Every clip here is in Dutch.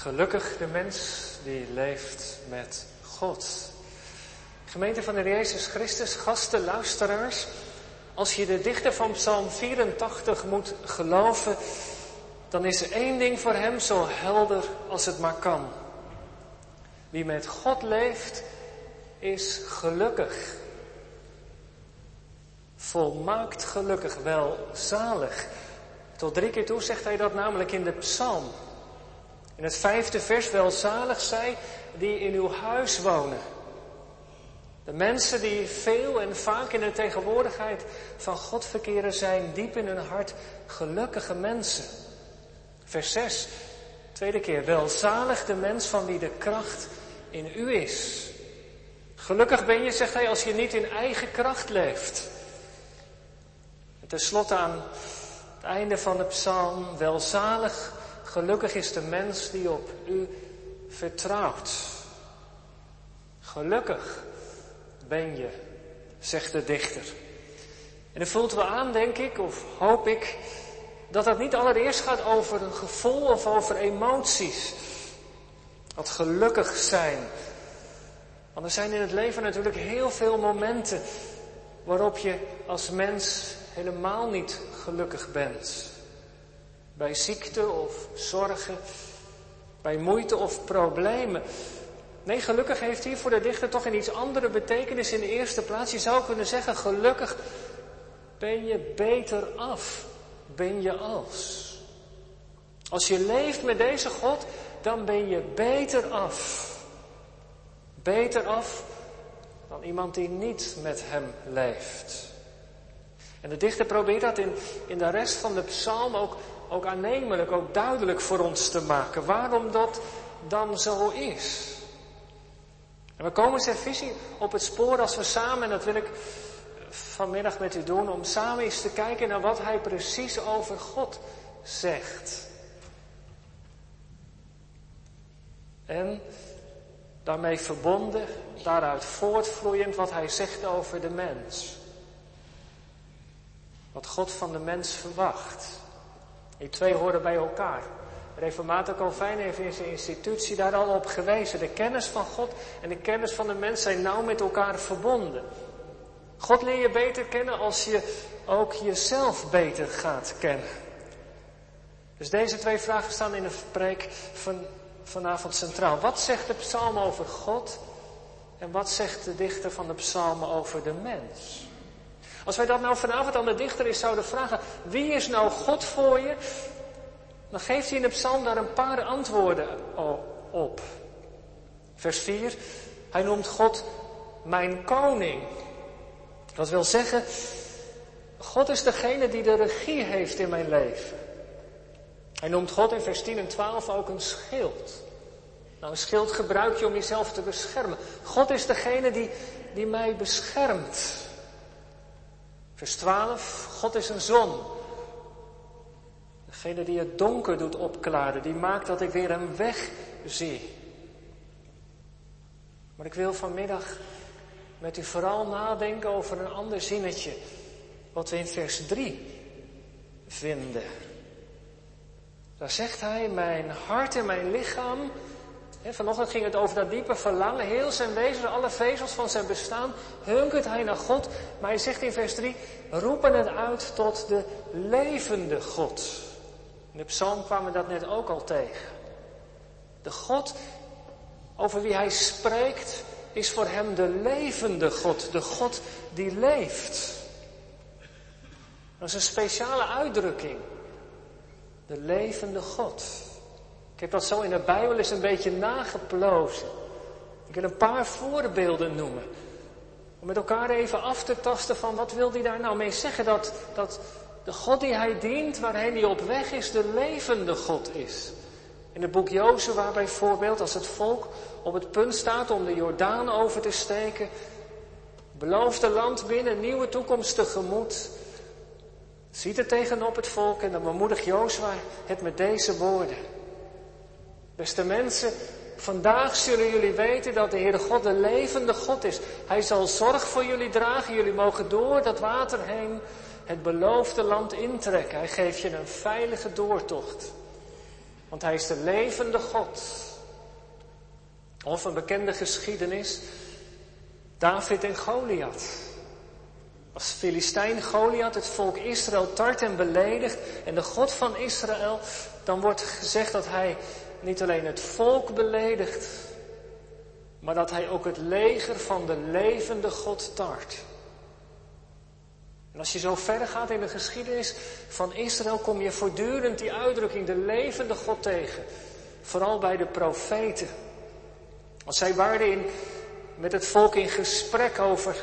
Gelukkig de mens die leeft met God. Gemeente van de Jezus Christus, gasten, luisteraars. Als je de dichter van Psalm 84 moet geloven, dan is er één ding voor hem zo helder als het maar kan. Wie met God leeft, is gelukkig. Volmaakt gelukkig, wel zalig. Tot drie keer toe zegt hij dat namelijk in de psalm. In het vijfde vers, welzalig zij die in uw huis wonen. De mensen die veel en vaak in de tegenwoordigheid van God verkeren zijn diep in hun hart gelukkige mensen. Vers 6, tweede keer, welzalig de mens van wie de kracht in u is. Gelukkig ben je, zegt hij, als je niet in eigen kracht leeft. En tenslotte aan het einde van de psalm, welzalig, gelukkig is de mens die op u vertrouwt. Gelukkig ben je, zegt de dichter. En dan voelt wel aan, denk ik, of hoop ik, dat het niet allereerst gaat over een gevoel of over emoties. Dat gelukkig zijn. Want er zijn in het leven natuurlijk heel veel momenten waarop je als mens helemaal niet gelukkig bent. Bij ziekte of zorgen, bij moeite of problemen. Nee, gelukkig heeft hier voor de dichter toch een iets andere betekenis in de eerste plaats. Je zou kunnen zeggen, gelukkig ben je beter af, ben je als. Als je leeft met deze God, dan ben je beter af. Beter af dan iemand die niet met hem leeft. En de dichter probeert dat in, in de rest van de psalm ook, ook aannemelijk, ook duidelijk voor ons te maken. Waarom dat dan zo is. En we komen zijn visie op het spoor als we samen, en dat wil ik vanmiddag met u doen, om samen eens te kijken naar wat hij precies over God zegt. En daarmee verbonden, daaruit voortvloeiend wat hij zegt over de mens. Wat God van de mens verwacht. Die twee horen bij elkaar. Reformator Calvijn heeft in zijn institutie daar al op gewezen. De kennis van God en de kennis van de mens zijn nauw met elkaar verbonden. God leer je beter kennen als je ook jezelf beter gaat kennen. Dus deze twee vragen staan in de preek van vanavond centraal. Wat zegt de psalm over God en wat zegt de dichter van de psalmen over de mens? Als wij dat nou vanavond aan de dichter eens zouden vragen, wie is nou God voor je? Dan geeft hij in de psalm daar een paar antwoorden op. Vers 4, hij noemt God mijn koning. Dat wil zeggen, God is degene die de regie heeft in mijn leven. Hij noemt God in vers 10 en 12 ook een schild. Nou, een schild gebruik je om jezelf te beschermen. God is degene die, die mij beschermt. Vers 12, God is een zon. Degene die het donker doet opklaren, die maakt dat ik weer een weg zie. Maar ik wil vanmiddag met u vooral nadenken over een ander zinnetje, wat we in vers 3 vinden. Daar zegt hij, mijn hart en mijn lichaam, vanochtend ging het over dat diepe verlangen, heel zijn wezen, alle vezels van zijn bestaan, hunkert hij naar God. Maar hij zegt in vers 3, roepen het uit tot de levende God. In de psalm kwamen we dat net ook al tegen. De God over wie hij spreekt is voor hem de levende God, de God die leeft. Dat is een speciale uitdrukking. De levende God. Ik heb dat zo in de Bijbel eens een beetje nageplozen. Ik wil een paar voorbeelden noemen. Om met elkaar even af te tasten van wat wil hij daar nou mee zeggen? Dat, dat de God die hij dient, waarheen hij op weg is, de levende God is. In het boek Jozua bijvoorbeeld, als het volk op het punt staat om de Jordaan over te steken, beloofde land binnen, nieuwe toekomst tegemoet, ziet er tegenop het volk en dan bemoedigt Jozua het met deze woorden. Beste mensen, vandaag zullen jullie weten dat de Heere God de levende God is. Hij zal zorg voor jullie dragen, jullie mogen door dat water heen het beloofde land intrekken. Hij geeft je een veilige doortocht. Want hij is de levende God. Of een bekende geschiedenis, David en Goliath. Als Filistijn Goliath het volk Israël tart en beledigt en de God van Israël, dan wordt gezegd dat hij niet alleen het volk beledigt, maar dat hij ook het leger van de levende God tart. En als je zo verder gaat in de geschiedenis van Israël, kom je voortdurend die uitdrukking, de levende God tegen. Vooral bij de profeten. Als zij waren in, met het volk in gesprek over,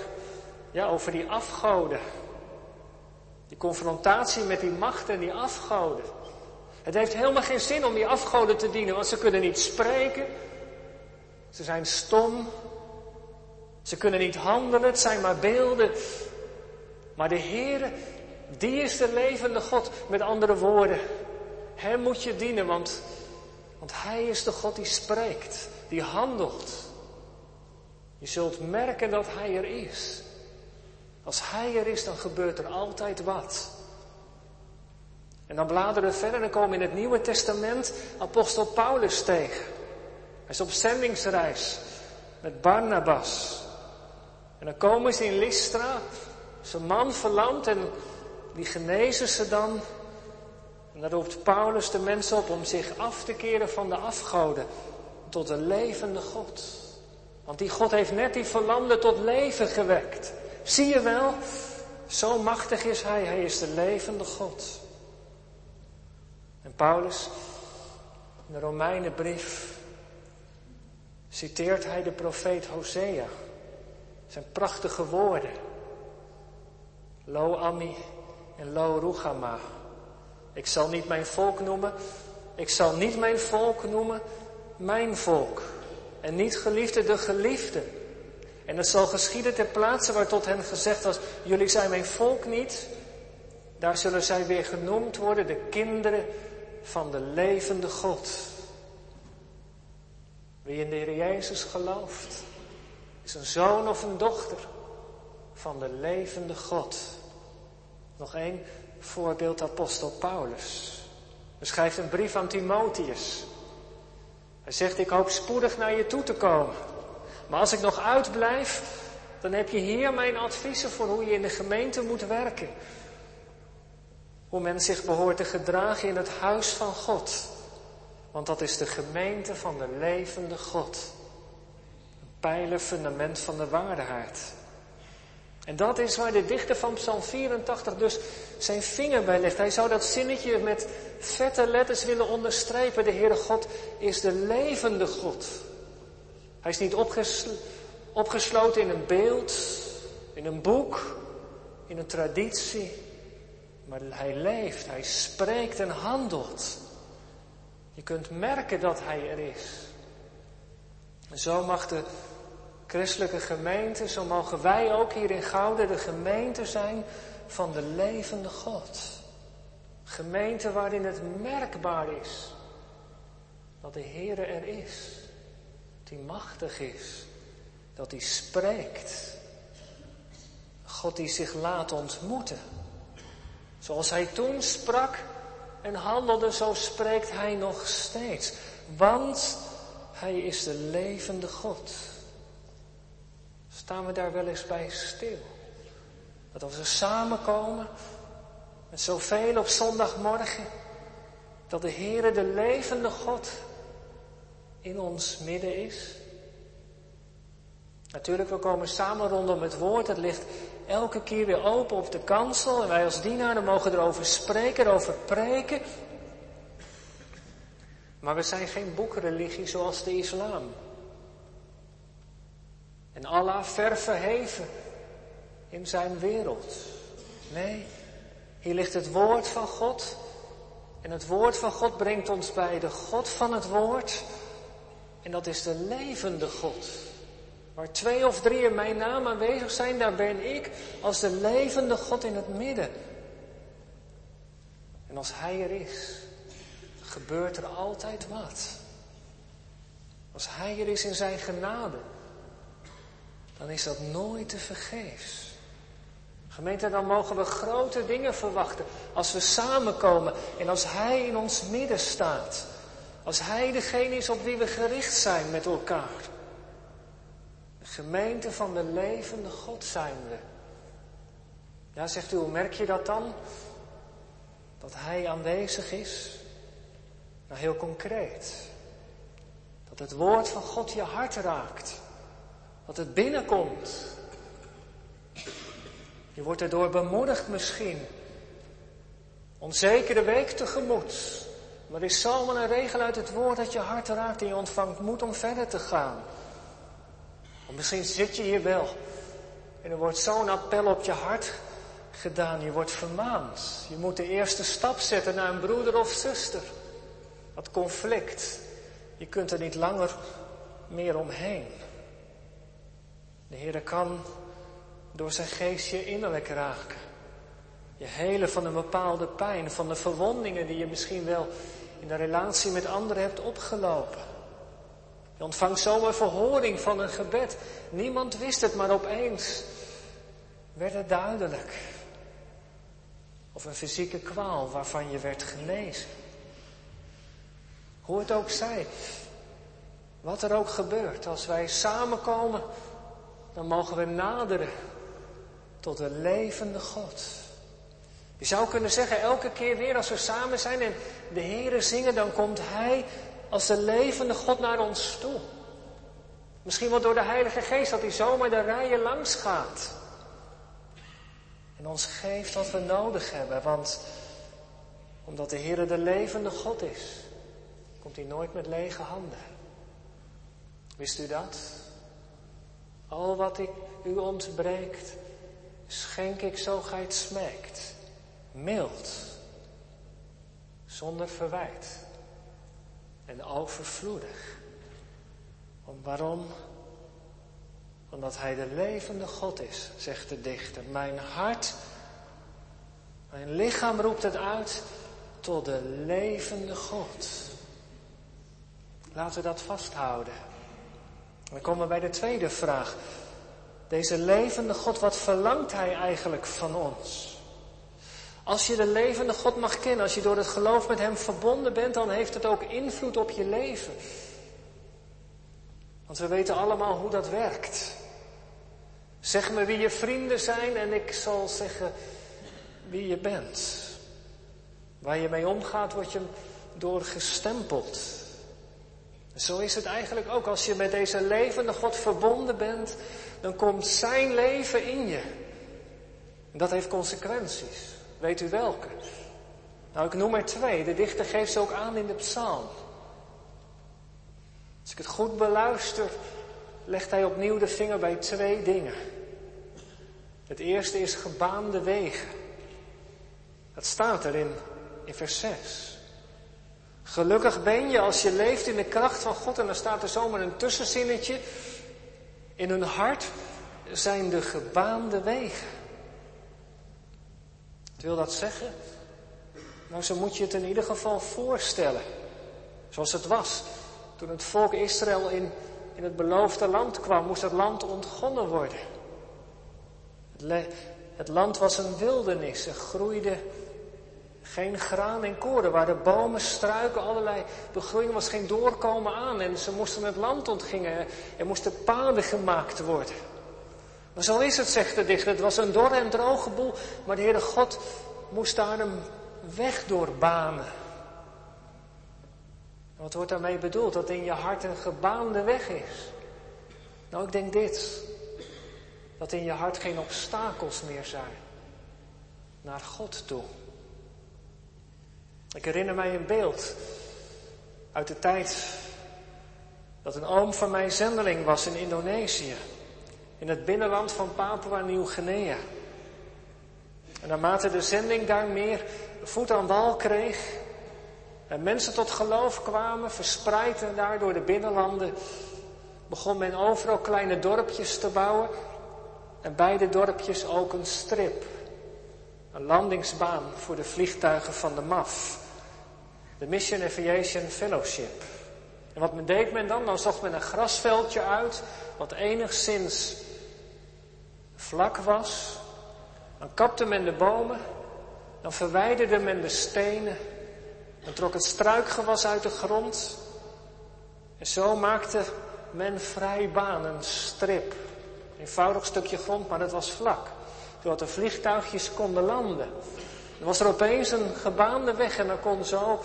ja, over die afgoden. Die confrontatie met die machten en die afgoden. Het heeft helemaal geen zin om die afgoden te dienen, want ze kunnen niet spreken. Ze zijn stom. Ze kunnen niet handelen, het zijn maar beelden. Maar de Heere, die is de levende God. Met andere woorden, Hem moet je dienen, want, want Hij is de God die spreekt, die handelt. Je zult merken dat Hij er is. Als Hij er is, dan gebeurt er altijd wat. En dan bladeren we verder en komen in het Nieuwe Testament apostel Paulus tegen. Hij is op zendingsreis met Barnabas. En dan komen ze in Lystra, zijn man verlamd en die genezen ze dan. En dan roept Paulus de mensen op om zich af te keren van de afgoden tot de levende God. Want die God heeft net die verlamde tot leven gewekt. Zie je wel, zo machtig is Hij, Hij is de levende God. Paulus, in de Romeinenbrief, citeert hij de profeet Hosea. Zijn prachtige woorden. Lo Ami en Lo Rugama. Ik zal niet mijn volk noemen. Ik zal niet mijn volk noemen mijn volk. En niet geliefde de geliefde. En het zal geschieden ter plaatse waar tot hen gezegd was, jullie zijn mijn volk niet. Daar zullen zij weer genoemd worden, de kinderen van de levende God. Wie in de Heer Jezus gelooft, is een zoon of een dochter van de levende God. Nog één voorbeeld, apostel Paulus. Hij schrijft een brief aan Timotheus. Hij zegt, ik hoop spoedig naar je toe te komen. Maar als ik nog uitblijf, dan heb je hier mijn adviezen voor hoe je in de gemeente moet werken. Hoe men zich behoort te gedragen in het huis van God. Want dat is de gemeente van de levende God. Een pijler fundament van de waardigheid. En dat is waar de dichter van Psalm 84 dus zijn vinger bij legt. Hij zou dat zinnetje met vette letters willen onderstrepen. De Heere God is de levende God. Hij is niet opgesloten in een beeld, in een boek, in een traditie. Maar hij leeft, hij spreekt en handelt. Je kunt merken dat hij er is. En zo mag de christelijke gemeente, zo mogen wij ook hier in Gouden de gemeente zijn van de levende God. Gemeente waarin het merkbaar is dat de Heere er is, dat hij machtig is, dat hij spreekt. God die zich laat ontmoeten. Zoals hij toen sprak en handelde, zo spreekt hij nog steeds. Want hij is de levende God. Staan we daar wel eens bij stil? Dat als we samenkomen met zoveel op zondagmorgen, dat de Heere de levende God in ons midden is. Natuurlijk, we komen samen rondom het woord. Het ligt elke keer weer open op de kansel. En wij als dienaren mogen erover spreken, erover preken. Maar we zijn geen boekreligie zoals de islam. En Allah ver verheven in zijn wereld. Nee, hier ligt het woord van God. En het woord van God brengt ons bij de God van het woord. En dat is de levende God. Waar twee of drie in mijn naam aanwezig zijn, daar ben ik als de levende God in het midden. En als Hij er is, gebeurt er altijd wat. Als Hij er is in Zijn genade, dan is dat nooit te vergeefs. Gemeente, dan mogen we grote dingen verwachten als we samenkomen en als Hij in ons midden staat. Als Hij degene is op wie we gericht zijn met elkaar. Gemeente van de levende God zijn we. Ja, zegt u, hoe merk je dat dan? Dat Hij aanwezig is? Nou, heel concreet. Dat het woord van God je hart raakt. Dat het binnenkomt. Je wordt erdoor bemoedigd misschien. Onzekere week tegemoet. Maar er is zomaar een regel uit het woord dat je hart raakt en je ontvangt moed om verder te gaan. Misschien zit je hier wel en er wordt zo'n appel op je hart gedaan. Je wordt vermaand. Je moet de eerste stap zetten naar een broeder of zuster. Dat conflict. Je kunt er niet langer meer omheen. De Heer kan door zijn geest je innerlijk raken. Je hele van een bepaalde pijn, van de verwondingen die je misschien wel in de relatie met anderen hebt opgelopen. Je ontvangt zomaar verhoring van een gebed. Niemand wist het, maar opeens werd het duidelijk. Of een fysieke kwaal waarvan je werd genezen. Hoe het ook zij, wat er ook gebeurt, als wij samenkomen, dan mogen we naderen tot de levende God. Je zou kunnen zeggen, elke keer weer als we samen zijn en de Heeren zingen, dan komt Hij als de levende God naar ons toe. Misschien wel door de Heilige Geest, dat Hij zomaar de rijen langs gaat. En ons geeft wat we nodig hebben, want omdat de Heer de levende God is, komt Hij nooit met lege handen. Wist u dat? Al wat ik u ontbreekt, schenk ik zo gij het smeekt. Mild, zonder verwijt en overvloedig. Want waarom? Omdat hij de levende God is, zegt de dichter. Mijn hart, mijn lichaam roept het uit tot de levende God. Laten we dat vasthouden. Dan komen we bij de tweede vraag. Deze levende God, wat verlangt Hij eigenlijk van ons? Als je de levende God mag kennen, als je door het geloof met Hem verbonden bent, dan heeft het ook invloed op je leven. Want we weten allemaal hoe dat werkt. Zeg me wie je vrienden zijn en ik zal zeggen wie je bent. Waar je mee omgaat, word je door gestempeld. Zo is het eigenlijk ook. Als je met deze levende God verbonden bent, dan komt zijn leven in je. En dat heeft consequenties. Weet u welke? Nou, ik noem er twee. De dichter geeft ze ook aan in de psalm. Als ik het goed beluister, legt hij opnieuw de vinger bij twee dingen. Het eerste is gebaande wegen. Dat staat er in, in vers 6. Gelukkig ben je als je leeft in de kracht van God. En dan staat er zomaar een tussenzinnetje. In hun hart zijn de gebaande wegen. Wat wil dat zeggen? Nou, zo moet je het in ieder geval voorstellen. Zoals het was. Toen het volk Israël in, in het beloofde land kwam, moest het land ontgonnen worden. Het, het land was een wildernis. Er groeide geen graan en koren. Waar de bomen, struiken, allerlei begroeiing was geen doorkomen aan. En ze moesten het land ontgingen. Er moesten paden gemaakt worden. Maar zo is het, zegt de dichter. Het was een dor en droge boel. Maar de Heere God moest daar een weg doorbanen. Wat wordt daarmee bedoeld? Dat in je hart een gebaande weg is. Nou, ik denk dit. Dat in je hart geen obstakels meer zijn. Naar God toe. Ik herinner mij een beeld uit de tijd dat een oom van mij zendeling was in Indonesië, in het binnenland van Papua Nieuw-Guinea. En naarmate de zending daar meer voet aan wal kreeg en mensen tot geloof kwamen, verspreid daar door de binnenlanden, begon men overal kleine dorpjes te bouwen en bij de dorpjes ook een strip. Een landingsbaan voor de vliegtuigen van de MAF. De Mission Aviation Fellowship. En wat deed men dan? Dan zocht men een grasveldje uit, wat enigszins vlak was. Dan kapte men de bomen, dan verwijderde men de stenen En trok het struikgewas uit de grond. En zo maakte men vrij baan, een strip. Eenvoudig stukje grond, maar het was vlak. Zodat de vliegtuigjes konden landen. Er was er opeens een gebaande weg en dan kon zo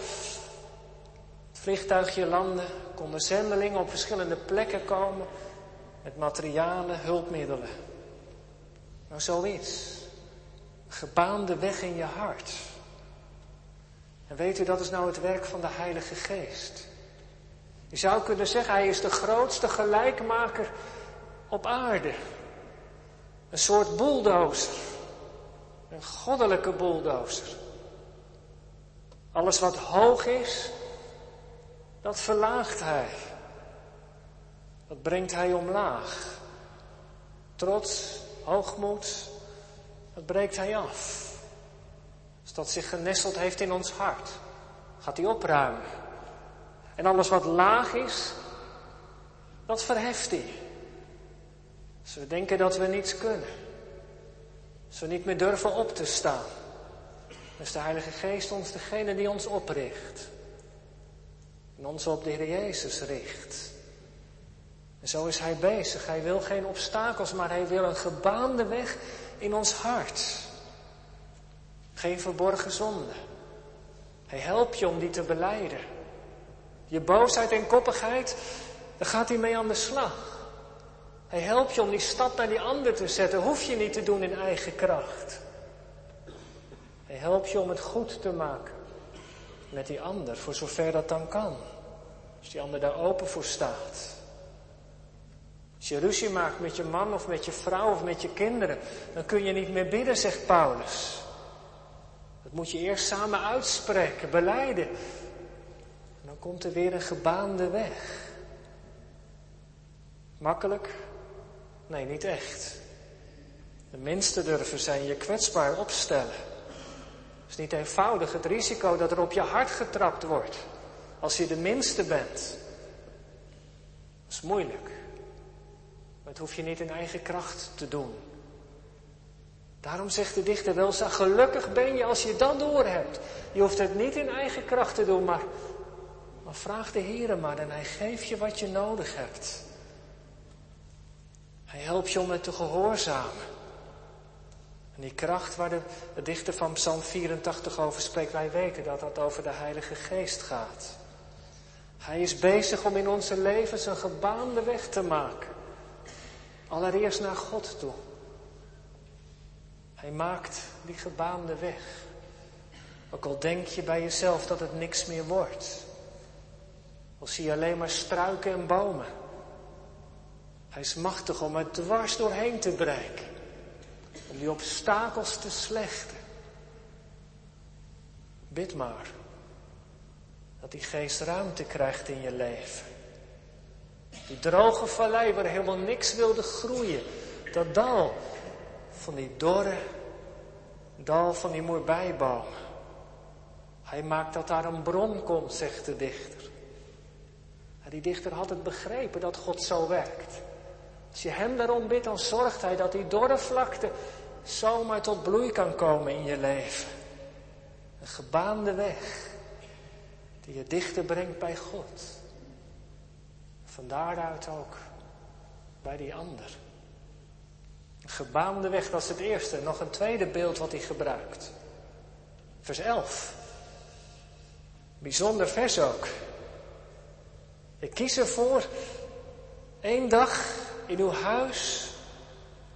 het vliegtuigje landen. Konden zendelingen op verschillende plekken komen met materialen, hulpmiddelen. Nou, zoiets. Gebaande weg in je hart. En weet u, dat is nou het werk van de Heilige Geest. Je zou kunnen zeggen, hij is de grootste gelijkmaker op aarde. Een soort bulldozer. Een goddelijke bulldozer. Alles wat hoog is, dat verlaagt hij. Dat brengt hij omlaag. Trots, hoogmoed, dat breekt hij af. Als dat zich genesteld heeft in ons hart, gaat hij opruimen. En alles wat laag is, dat verheft hij. Als we denken dat we niets kunnen. Als we niet meer durven op te staan. Is de Heilige Geest ons degene die ons opricht. En ons op de Heer Jezus richt. En zo is Hij bezig. Hij wil geen obstakels, maar Hij wil een gebaande weg in ons hart. Geen verborgen zonde. Hij helpt je om die te beleiden. Je boosheid en koppigheid, daar gaat hij mee aan de slag. Hij helpt je om die stap naar die ander te zetten. Hoef je niet te doen in eigen kracht. Hij helpt je om het goed te maken met die ander, voor zover dat dan kan. Als die ander daar open voor staat. Als je ruzie maakt met je man of met je vrouw of met je kinderen, dan kun je niet meer bidden, zegt Paulus. Dat moet je eerst samen uitspreken, beleiden. En dan komt er weer een gebaande weg. Makkelijk? Nee, niet echt. De minste durven zijn je kwetsbaar opstellen. Het is niet eenvoudig het risico dat er op je hart getrapt wordt als je de minste bent. Dat is moeilijk. Maar het hoef je niet in eigen kracht te doen. Daarom zegt de dichter wel gelukkig ben je als je dat doorhebt. Je hoeft het niet in eigen kracht te doen, maar, maar vraag de Heer maar en hij geeft je wat je nodig hebt. Hij helpt je om het te gehoorzamen. En die kracht waar de, de dichter van Psalm 84 over spreekt, wij weten dat dat over de Heilige Geest gaat. Hij is bezig om in onze levens een gebaande weg te maken. Allereerst naar God toe. Hij maakt die gebaande weg. Ook al denk je bij jezelf dat het niks meer wordt. Al zie je alleen maar struiken en bomen. Hij is machtig om er dwars doorheen te breken. Om die obstakels te slechten. Bid maar. Dat die geest ruimte krijgt in je leven. Die droge vallei waar helemaal niks wilde groeien. Dat dal van die dorre dal van die moerbijbomen. Hij maakt dat daar een bron komt, zegt de dichter. En die dichter had het begrepen dat God zo werkt. Als je hem daarom bidt, dan zorgt hij dat die dorre vlakte zomaar tot bloei kan komen in je leven. Een gebaande weg die je dichter brengt bij God. Van daaruit ook bij die ander. Een gebaande weg, is het eerste. Nog een tweede beeld wat hij gebruikt. Vers 11. Bijzonder vers ook. Ik kies ervoor één dag in uw huis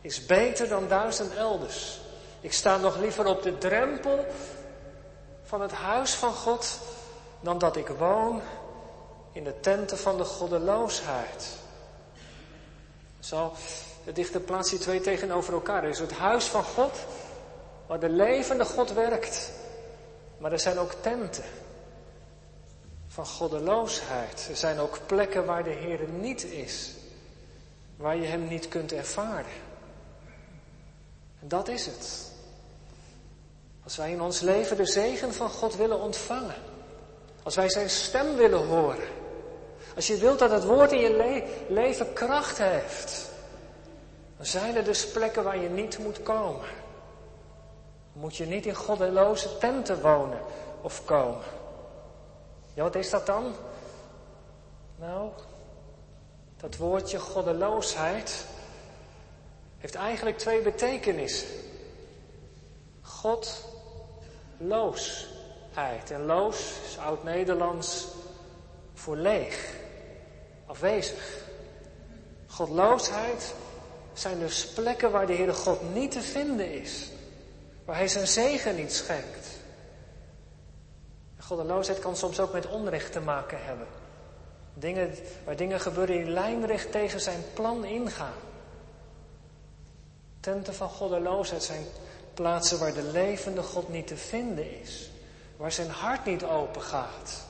is beter dan duizend elders. Ik sta nog liever op de drempel van het huis van God dan dat ik woon in de tenten van de goddeloosheid. Zo, de dichter plaatst die twee tegenover elkaar. Er is het huis van God, waar de levende God werkt. Maar er zijn ook tenten van goddeloosheid. Er zijn ook plekken waar de Heer niet is waar je Hem niet kunt ervaren. En dat is het. Als wij in ons leven de zegen van God willen ontvangen. Als wij Zijn stem willen horen. Als je wilt dat het woord in je leven kracht heeft. Dan zijn er dus plekken waar je niet moet komen. Moet je niet in goddeloze tenten wonen of komen. Ja, wat is dat dan? Nou, dat woordje goddeloosheid heeft eigenlijk twee betekenissen. Godloosheid. En loos is oud-Nederlands voor leeg, afwezig. Godloosheid zijn dus plekken waar de Heere God niet te vinden is. Waar Hij zijn zegen niet schenkt. Goddeloosheid kan soms ook met onrecht te maken hebben. Dingen, waar dingen gebeuren die lijnrecht tegen zijn plan ingaan. Tenten van goddeloosheid zijn plaatsen waar de levende God niet te vinden is. Waar zijn hart niet open gaat.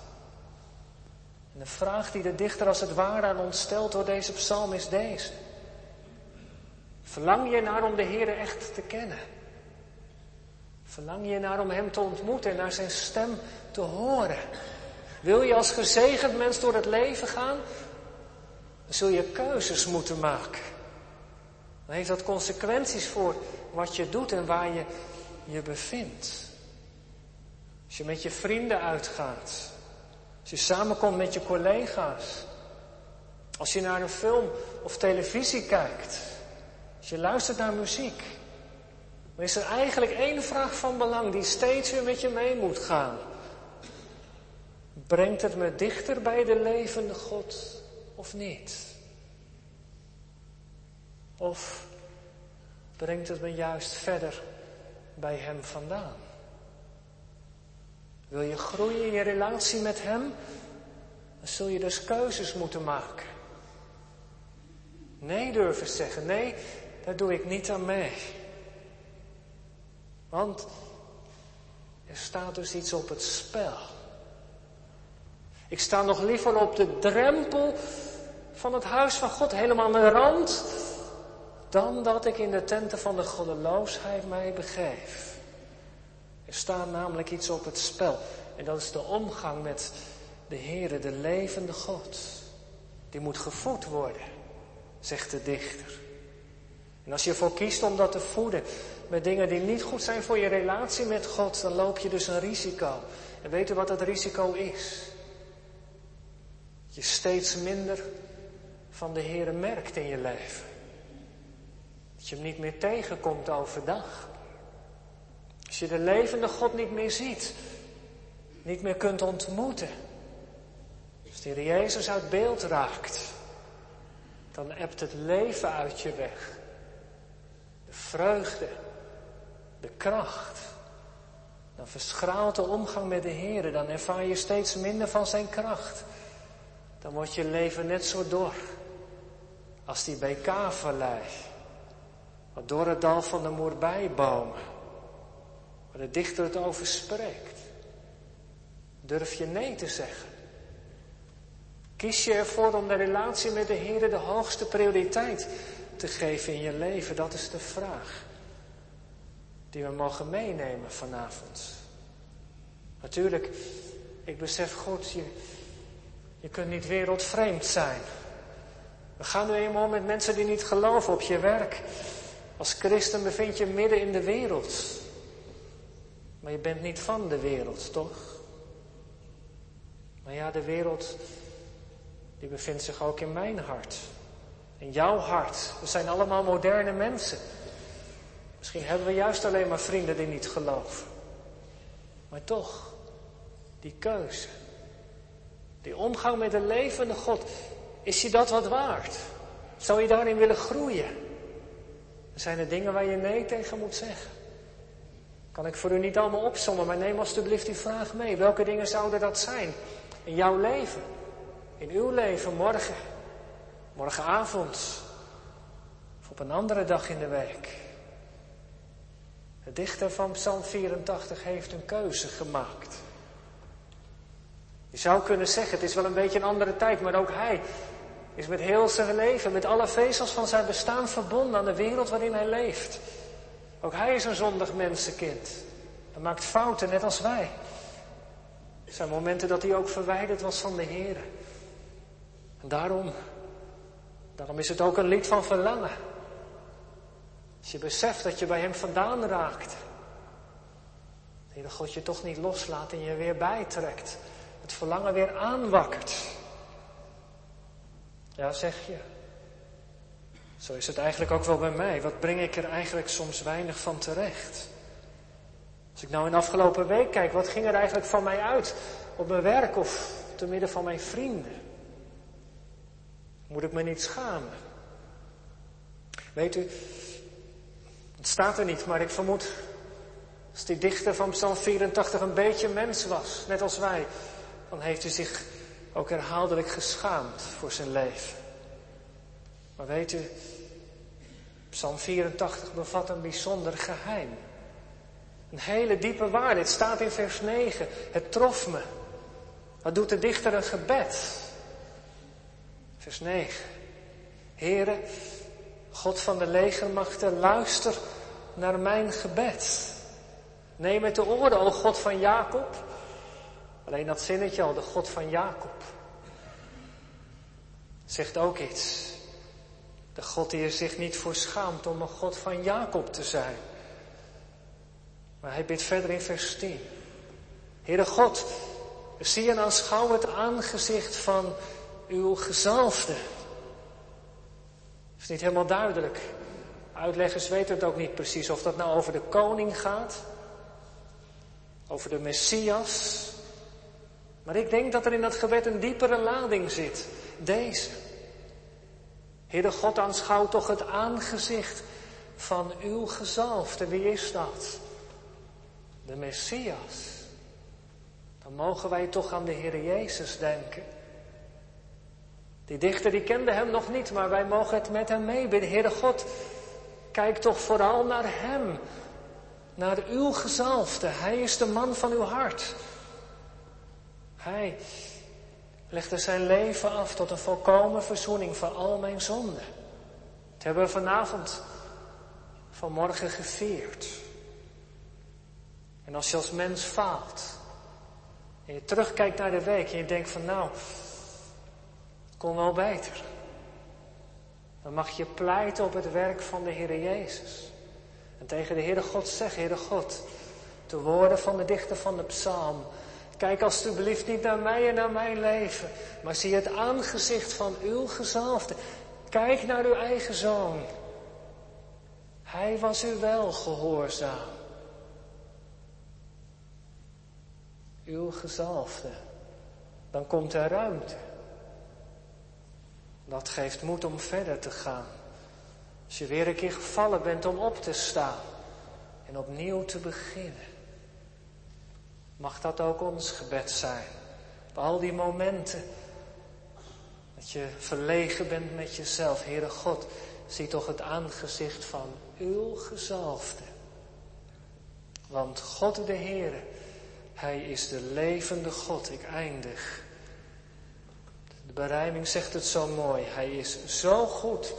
De vraag die de dichter als het ware aan ons stelt door deze psalm is deze. Verlang je naar om de Heer echt te kennen? Verlang je naar om Hem te ontmoeten en naar Zijn stem te horen? Wil je als gezegend mens door het leven gaan? Dan zul je keuzes moeten maken. Dan heeft dat consequenties voor wat je doet en waar je je bevindt. Als je met je vrienden uitgaat. Als je samenkomt met je collega's. Als je naar een film of televisie kijkt. Als je luistert naar muziek. Dan is er eigenlijk één vraag van belang die steeds weer met je mee moet gaan. Brengt het me dichter bij de levende God of niet? Of brengt het me juist verder bij Hem vandaan? Wil je groeien in je relatie met Hem? Dan zul je dus keuzes moeten maken. Nee durven zeggen. Nee, daar doe ik niet aan mee. Want er staat dus iets op het spel. Ik sta nog liever op de drempel van het huis van God, helemaal aan de rand, dan dat ik in de tenten van de goddeloosheid mij begeef. Er staat namelijk iets op het spel. En dat is de omgang met de Heere, de levende God. Die moet gevoed worden, zegt de dichter. En als je ervoor kiest om dat te voeden met dingen die niet goed zijn voor je relatie met God, dan loop je dus een risico. En weet u wat dat risico is? je steeds minder van de Heere merkt in je leven. Dat je hem niet meer tegenkomt overdag. Als je de levende God niet meer ziet, niet meer kunt ontmoeten. Als de Jezus uit beeld raakt, dan ebt het leven uit je weg. De vreugde, de kracht. Dan verschraalt de omgang met de Heer, dan ervaar je steeds minder van zijn kracht dan wordt je leven net zo dor als die BK-vallei. Wat door het dal van de moerbijbomen, waar de dichter het over spreekt. Durf je nee te zeggen? Kies je ervoor om de relatie met de Heer de hoogste prioriteit te geven in je leven? Dat is de vraag die we mogen meenemen vanavond. Natuurlijk, ik besef goed, je, je kunt niet wereldvreemd zijn. We gaan nu eenmaal met mensen die niet geloven op je werk. Als christen bevind je midden in de wereld. Maar je bent niet van de wereld, toch? Maar ja, de wereld, die bevindt zich ook in mijn hart. In jouw hart. We zijn allemaal moderne mensen. Misschien hebben we juist alleen maar vrienden die niet geloven. Maar toch, die keuze. Die omgang met de levende God, is je dat wat waard? Zou je daarin willen groeien? Er zijn er dingen waar je nee tegen moet zeggen. Kan ik voor u niet allemaal opzommen, maar neem alstublieft die vraag mee. Welke dingen zouden dat zijn in jouw leven? In uw leven morgen, morgenavond of op een andere dag in de week? De dichter van Psalm 84 heeft een keuze gemaakt. Je zou kunnen zeggen, het is wel een beetje een andere tijd, maar ook hij is met heel zijn leven, met alle vezels van zijn bestaan verbonden aan de wereld waarin hij leeft. Ook hij is een zondig mensenkind. Hij maakt fouten, net als wij. Er zijn momenten dat hij ook verwijderd was van de Heer. En daarom, daarom is het ook een lied van verlangen. Als je beseft dat je bij hem vandaan raakt. Dat God je toch niet loslaat en je weer bijtrekt het verlangen weer aanwakkert. Ja, zeg je. Zo is het eigenlijk ook wel bij mij. Wat breng ik er eigenlijk soms weinig van terecht? Als ik nou in de afgelopen week kijk, wat ging er eigenlijk van mij uit op mijn werk of te midden van mijn vrienden? Moet ik me niet schamen? Weet u, het staat er niet, maar ik vermoed, als die dichter van Psalm 84 een beetje mens was, net als wij, dan heeft hij zich ook herhaaldelijk geschaamd voor zijn leven. Maar weet u, Psalm 84 bevat een bijzonder geheim. Een hele diepe waarde. Het staat in vers 9. Het trof me. Wat doet de dichter een gebed? Vers 9. Heren, God van de legermachten, luister naar mijn gebed. Neem het te oren, o God van Jacob. Alleen dat zinnetje al, de God van Jacob. Zegt ook iets. De God die er zich niet voor schaamt om een God van Jacob te zijn. Maar hij bidt verder in vers 10. Heere God, zie en aanschouw het aangezicht van uw gezalfde. Is niet helemaal duidelijk. Uitleggers weten het ook niet precies of dat nou over de koning gaat, over de Messias. Maar ik denk dat er in dat gebed een diepere lading zit. Deze. Heere God, aanschouw toch het aangezicht van uw gezalfde. Wie is dat? De Messias. Dan mogen wij toch aan de Heer Jezus denken. Die dichter die kende hem nog niet, maar wij mogen het met hem meebidden. Heere God, kijk toch vooral naar hem. Naar uw gezalfde. Hij is de man van uw hart. Hij legde zijn leven af tot een volkomen verzoening van al mijn zonden. Dat hebben we vanavond, vanmorgen gevierd. En als je als mens faalt en je terugkijkt naar de week en je denkt van nou, het kon wel beter. Dan mag je pleiten op het werk van de Heer Jezus. En tegen de Heere God zeggen, Heere God, de woorden van de dichter van de psalm, Kijk alstublieft niet naar mij en naar mijn leven, maar zie het aangezicht van uw gezalfde. Kijk naar uw eigen zoon. Hij was u wel gehoorzaam. Uw gezalfde. Dan komt er ruimte. Dat geeft moed om verder te gaan. Als je weer een keer gevallen bent om op te staan en opnieuw te beginnen. Mag dat ook ons gebed zijn? Op al die momenten dat je verlegen bent met jezelf. Heere God, zie toch het aangezicht van uw gezalfde. Want God de Heere, Hij is de levende God. Ik eindig. De berijming zegt het zo mooi. Hij is zo goed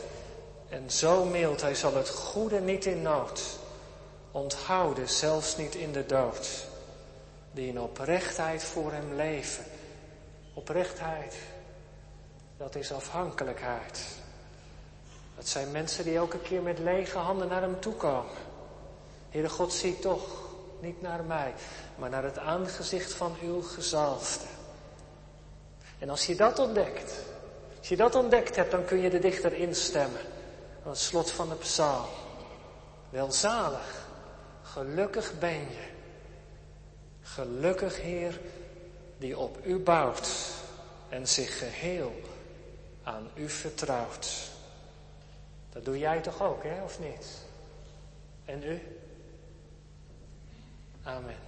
en zo mild. Hij zal het goede niet in nood onthouden, zelfs niet in de dood die in oprechtheid voor hem leven. Oprechtheid, dat is afhankelijkheid. Dat zijn mensen die elke keer met lege handen naar hem toe komen. Heere God, zie toch niet naar mij, maar naar het aangezicht van uw gezalfde. En als je dat ontdekt, als je dat ontdekt hebt, dan kun je de dichter instemmen aan het slot van de psalm. Welzalig, gelukkig ben je Gelukkig Heer, die op u bouwt en zich geheel aan u vertrouwt. Dat doe jij toch ook, hè, of niet? En u? Amen.